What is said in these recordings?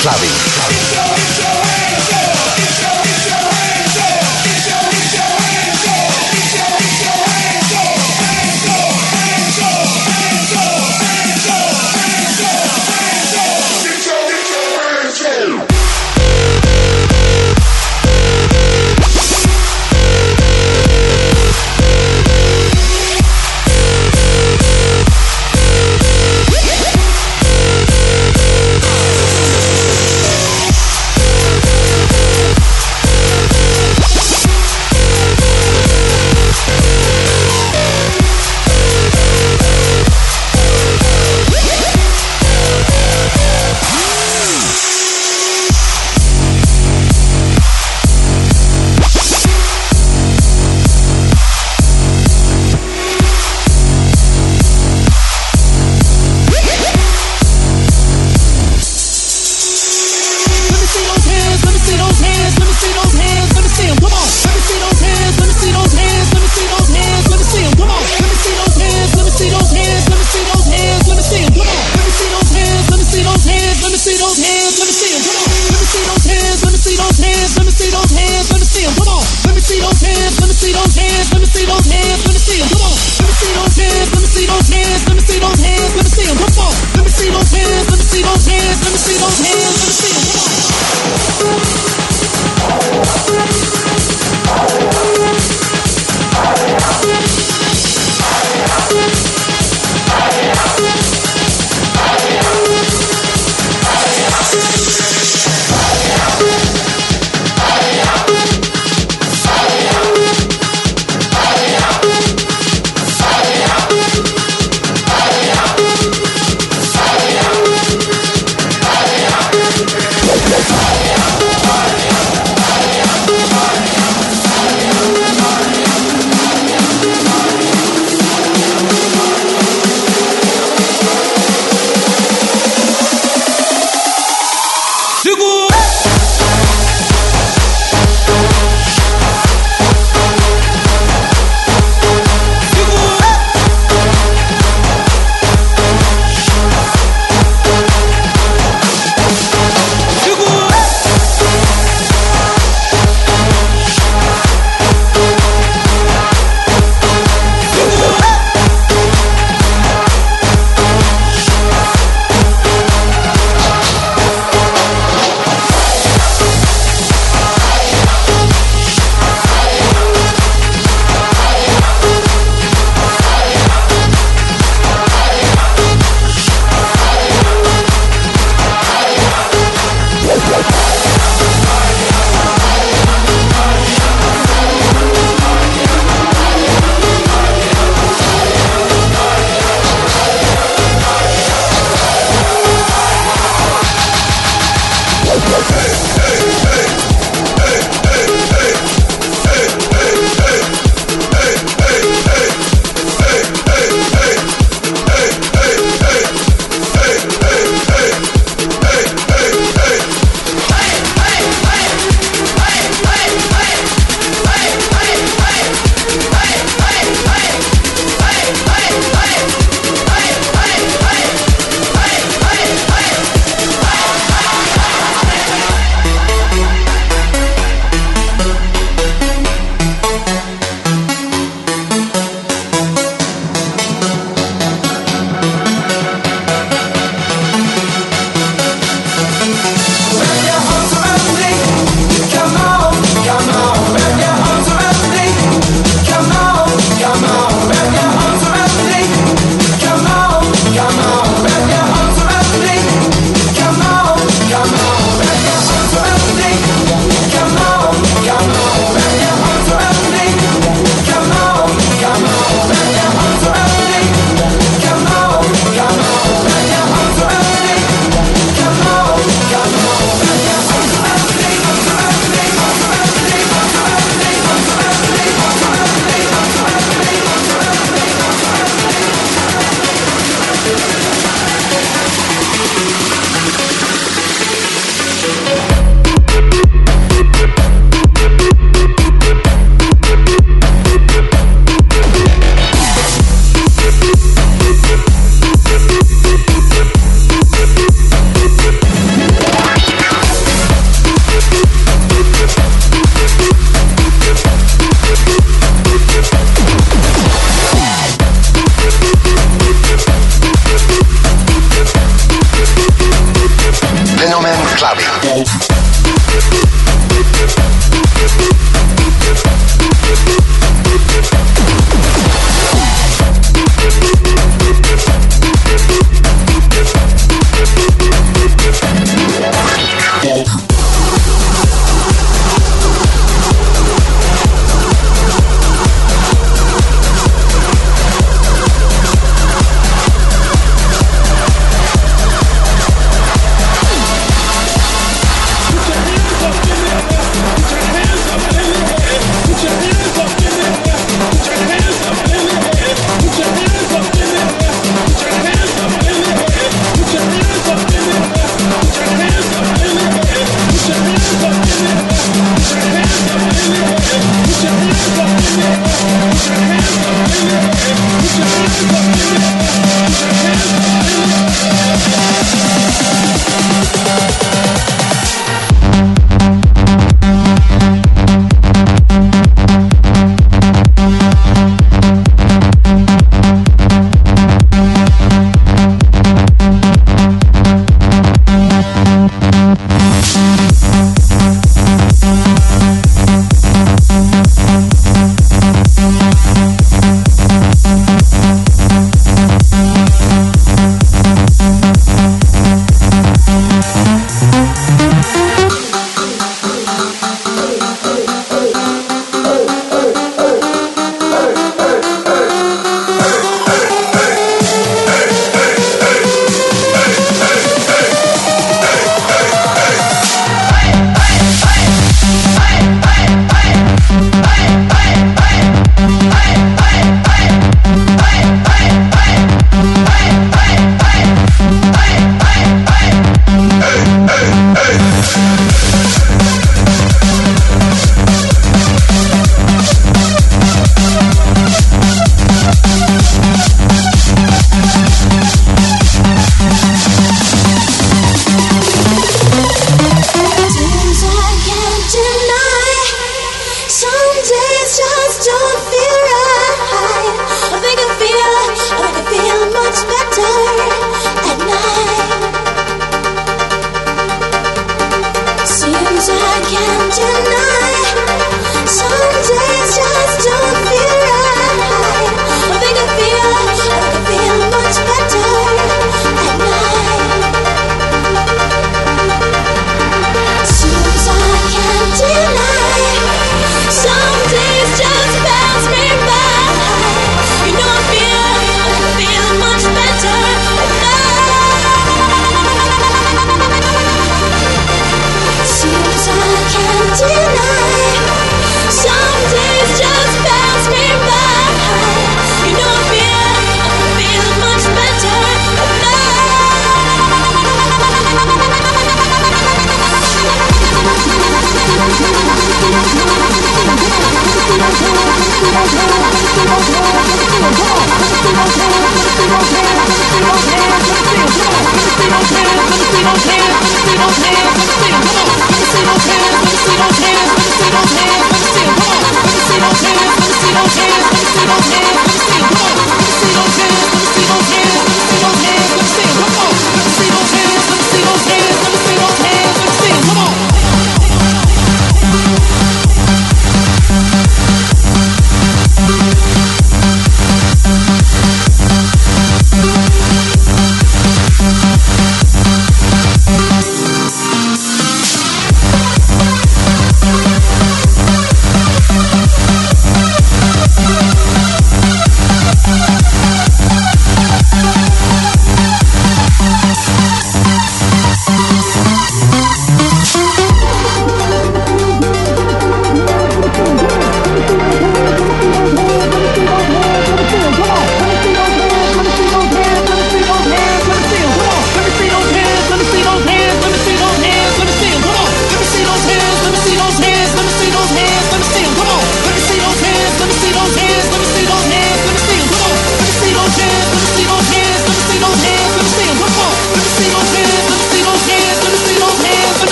Clubbing.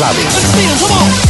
Clubbing.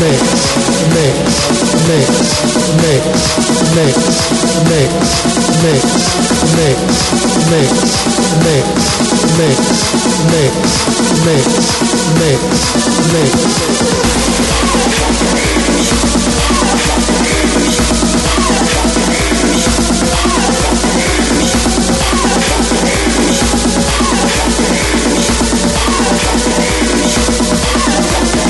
mix, mix, mix, mix, mix, mix, mix, mix, mix, mix, mix, mix, mix, mix, mix. Fenomen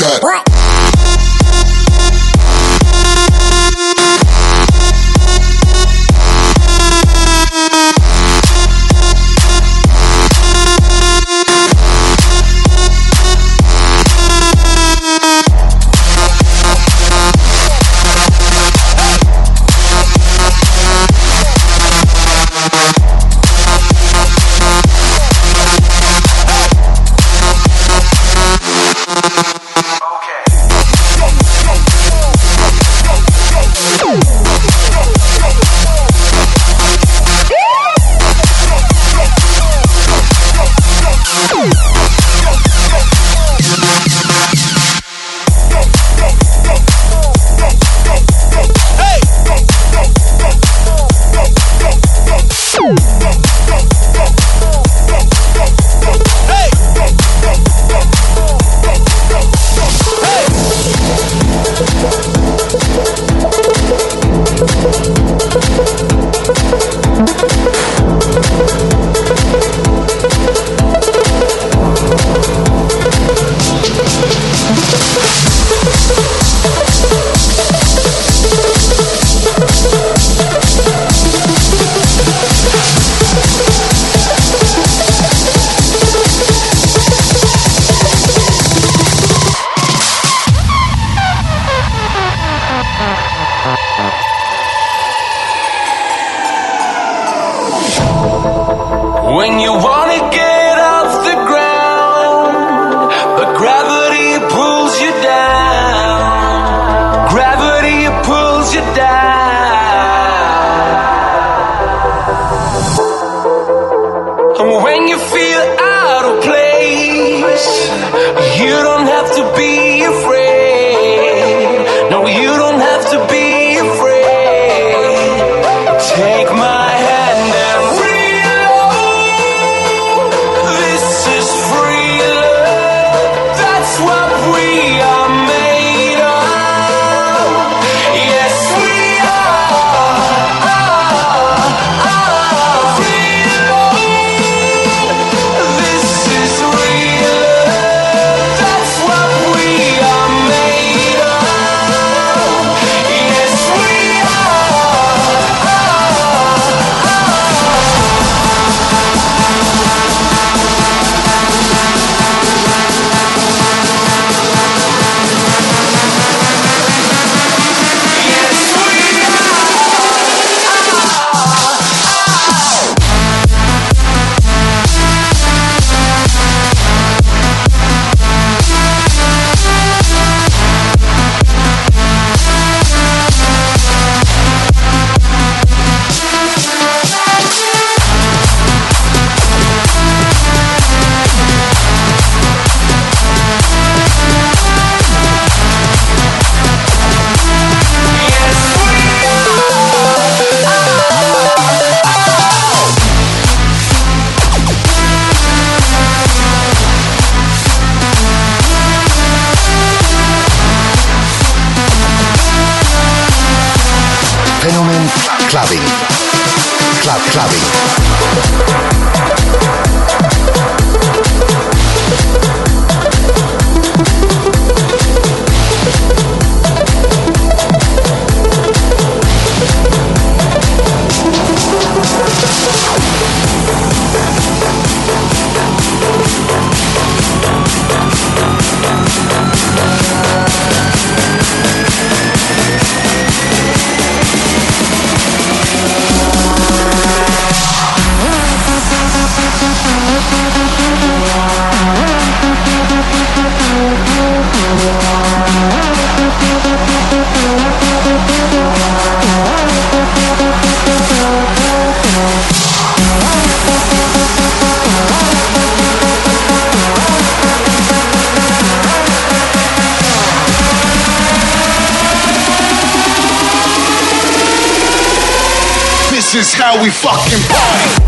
that. This is how we fucking party.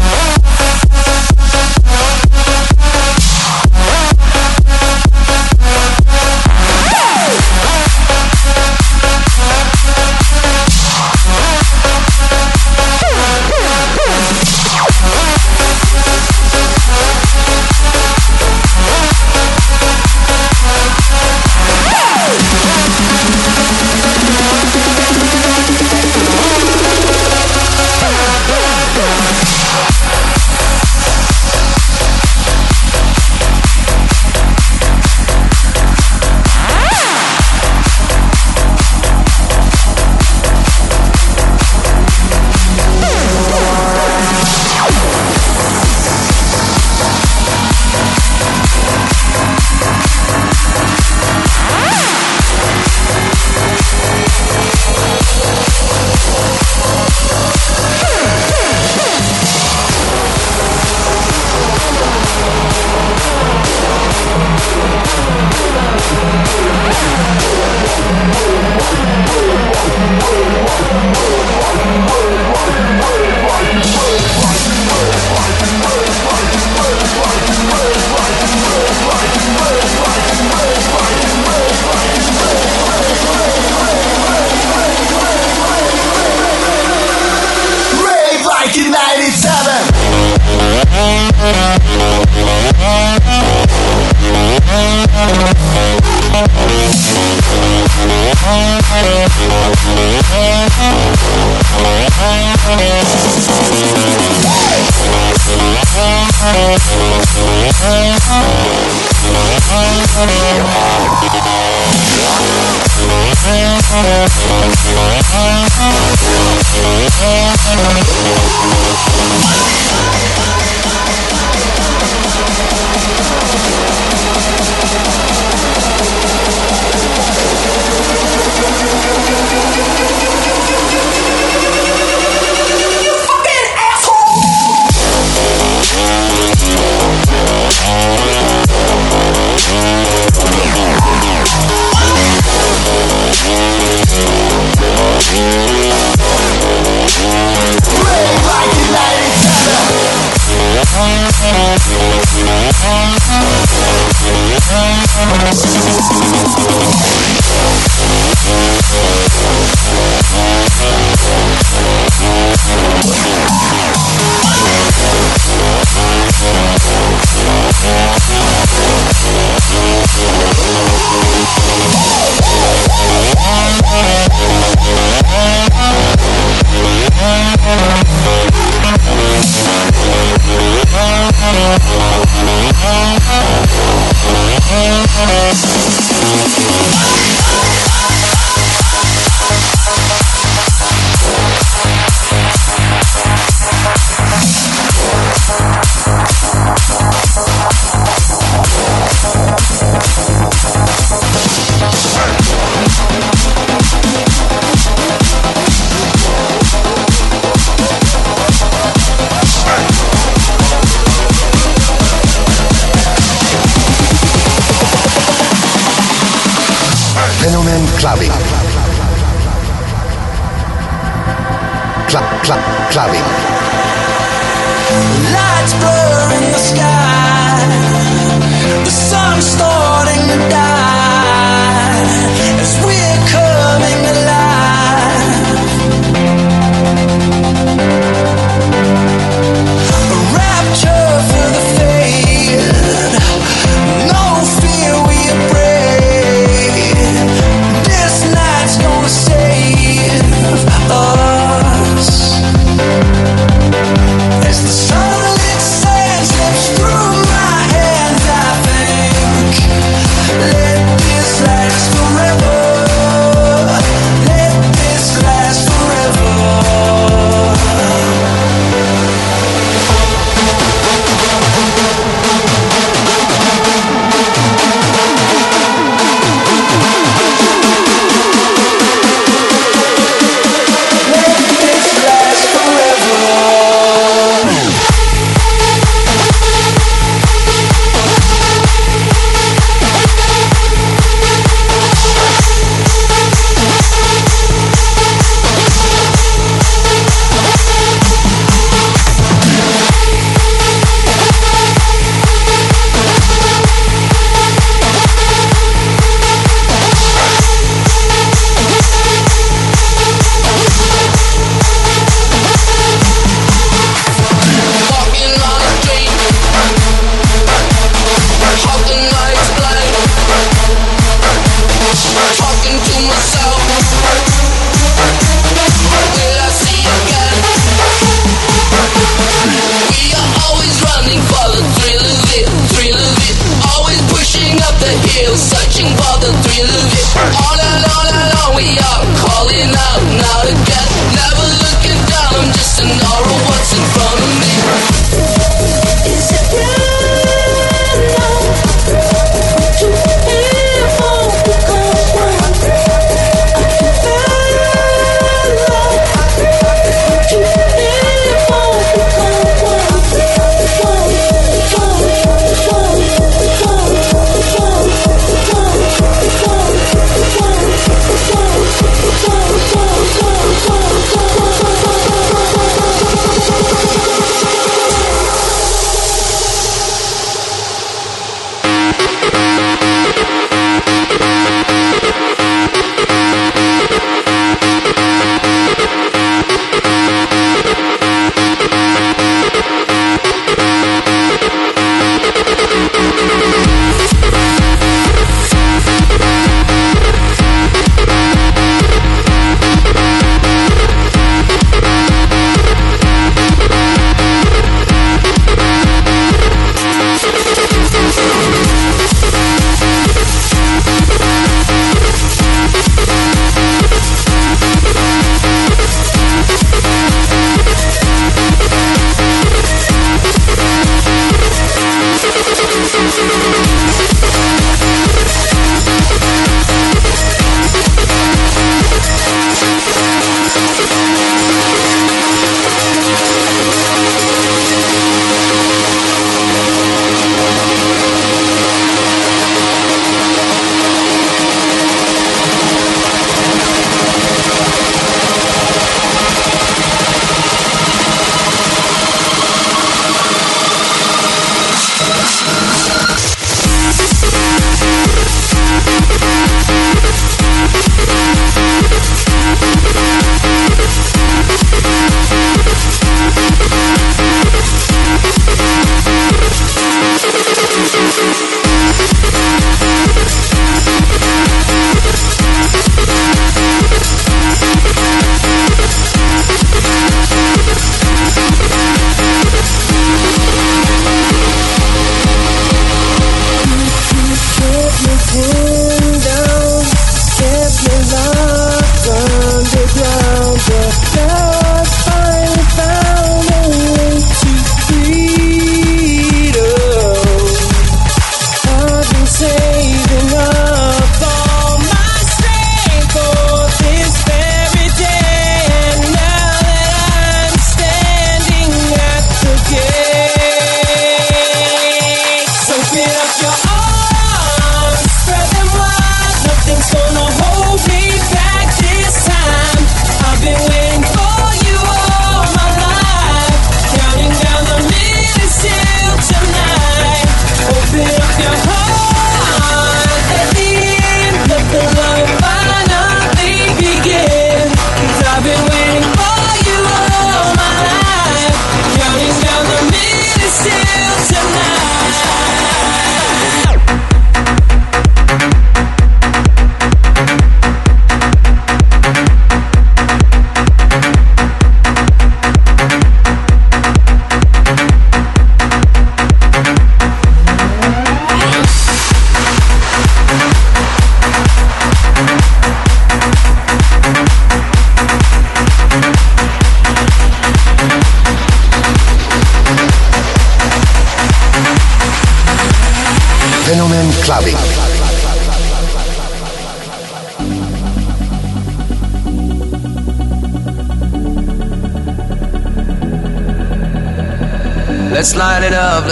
Clubbing. Club, club, clubbing.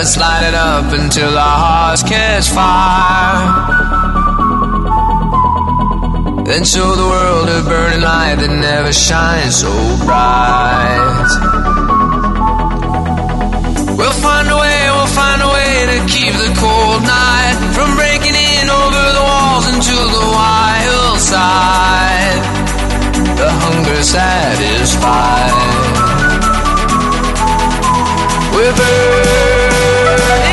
Let's light it up until our hearts catch fire. Then show the world a burning light that never shines so bright. We'll find a way, we'll find a way to keep the cold night from breaking in over the walls into the wild side. The hunger satisfied. We're burning burning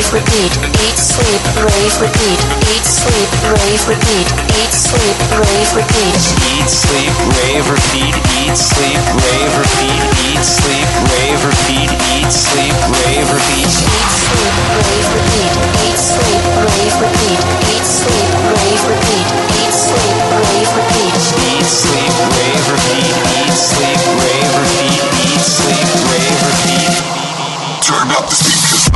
rave, repeat, eat, sleep, rave, repeat, eat, sleep, rave, repeat, eat, sleep, rave, repeat. Eat, sleep, rave, repeat, eat, sleep, rave, repeat, eat, sleep, rave, repeat, eat, sleep, rave, repeat. Eat, sleep, rave, repeat, eat, sleep, rave, repeat, eat, sleep, rave, repeat, eat, sleep, rave, repeat. Eat, sleep, rave, repeat, eat, sleep, rave, repeat, eat, sleep, rave, repeat. Turn up the speakers.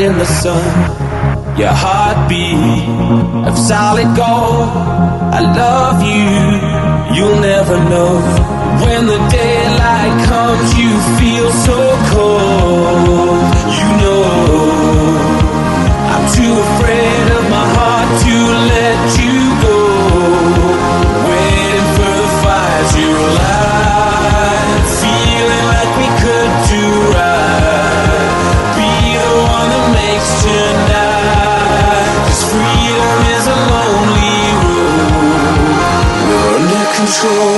In the sun. Your heartbeat of solid gold. I love you, you'll never know. When the daylight comes, you feel so cold. You know, I'm too afraid of my heart to under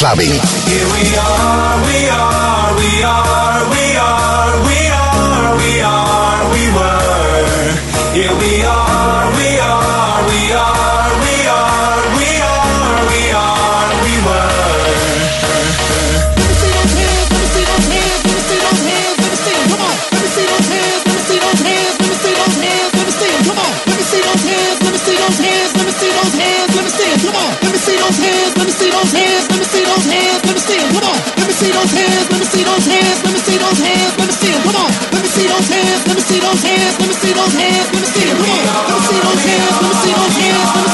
clubbing. Here we are. hands, let me see those hands, let me see those hands, let me see those hands,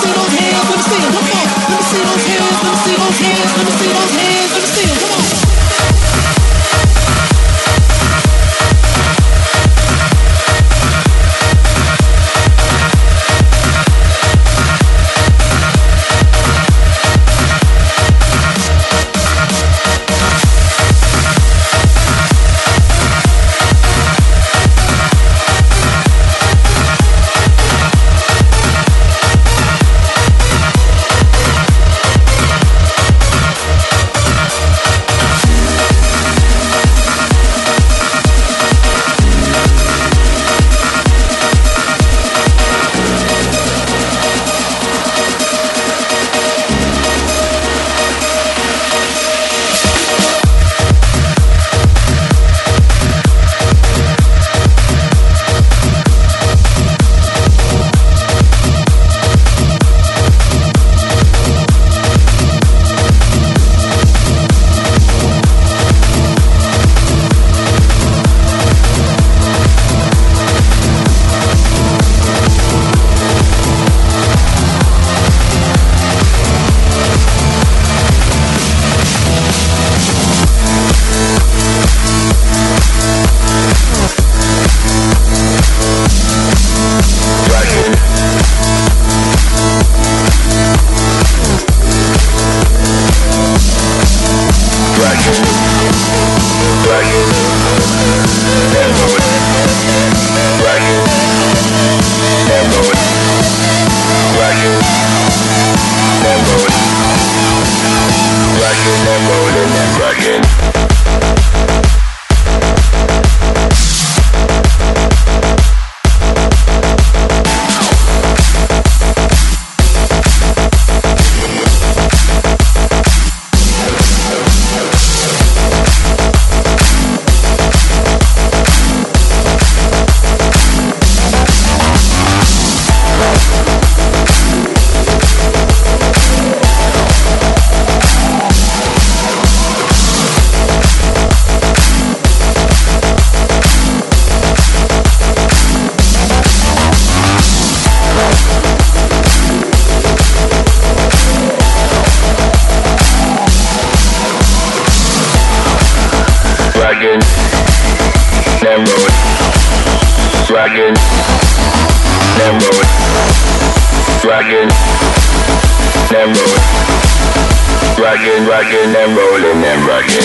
Dragging, then rolling, dragging.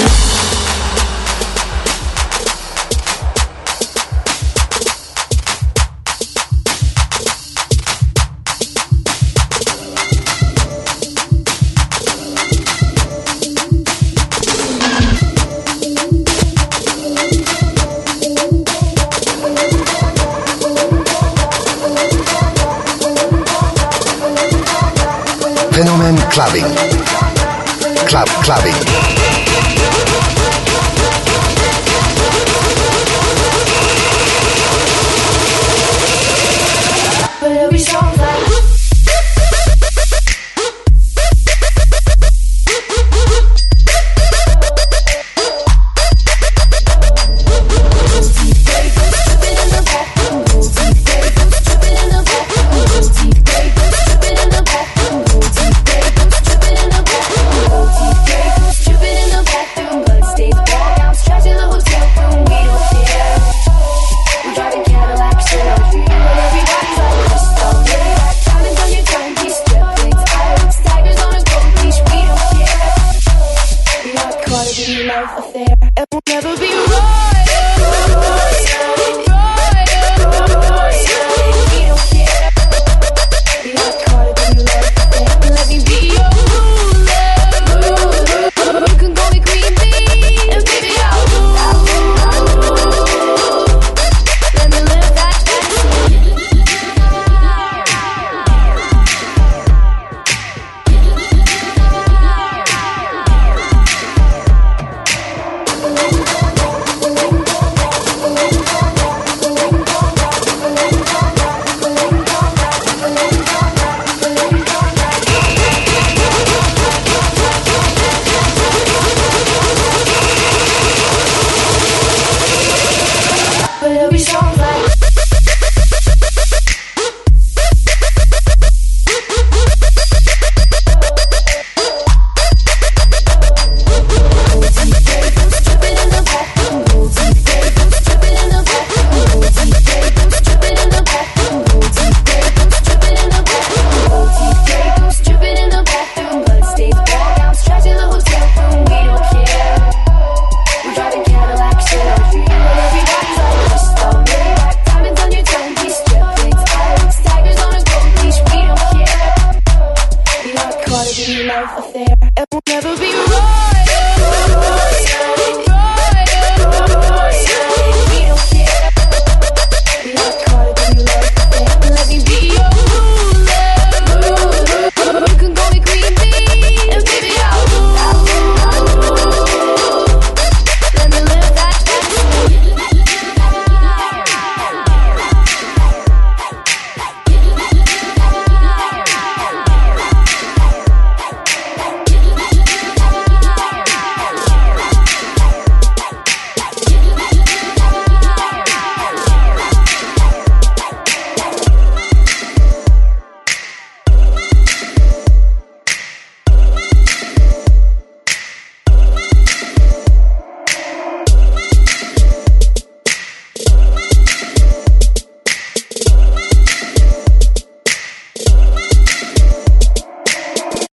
Fenomen Clubbing. Club Clubbing.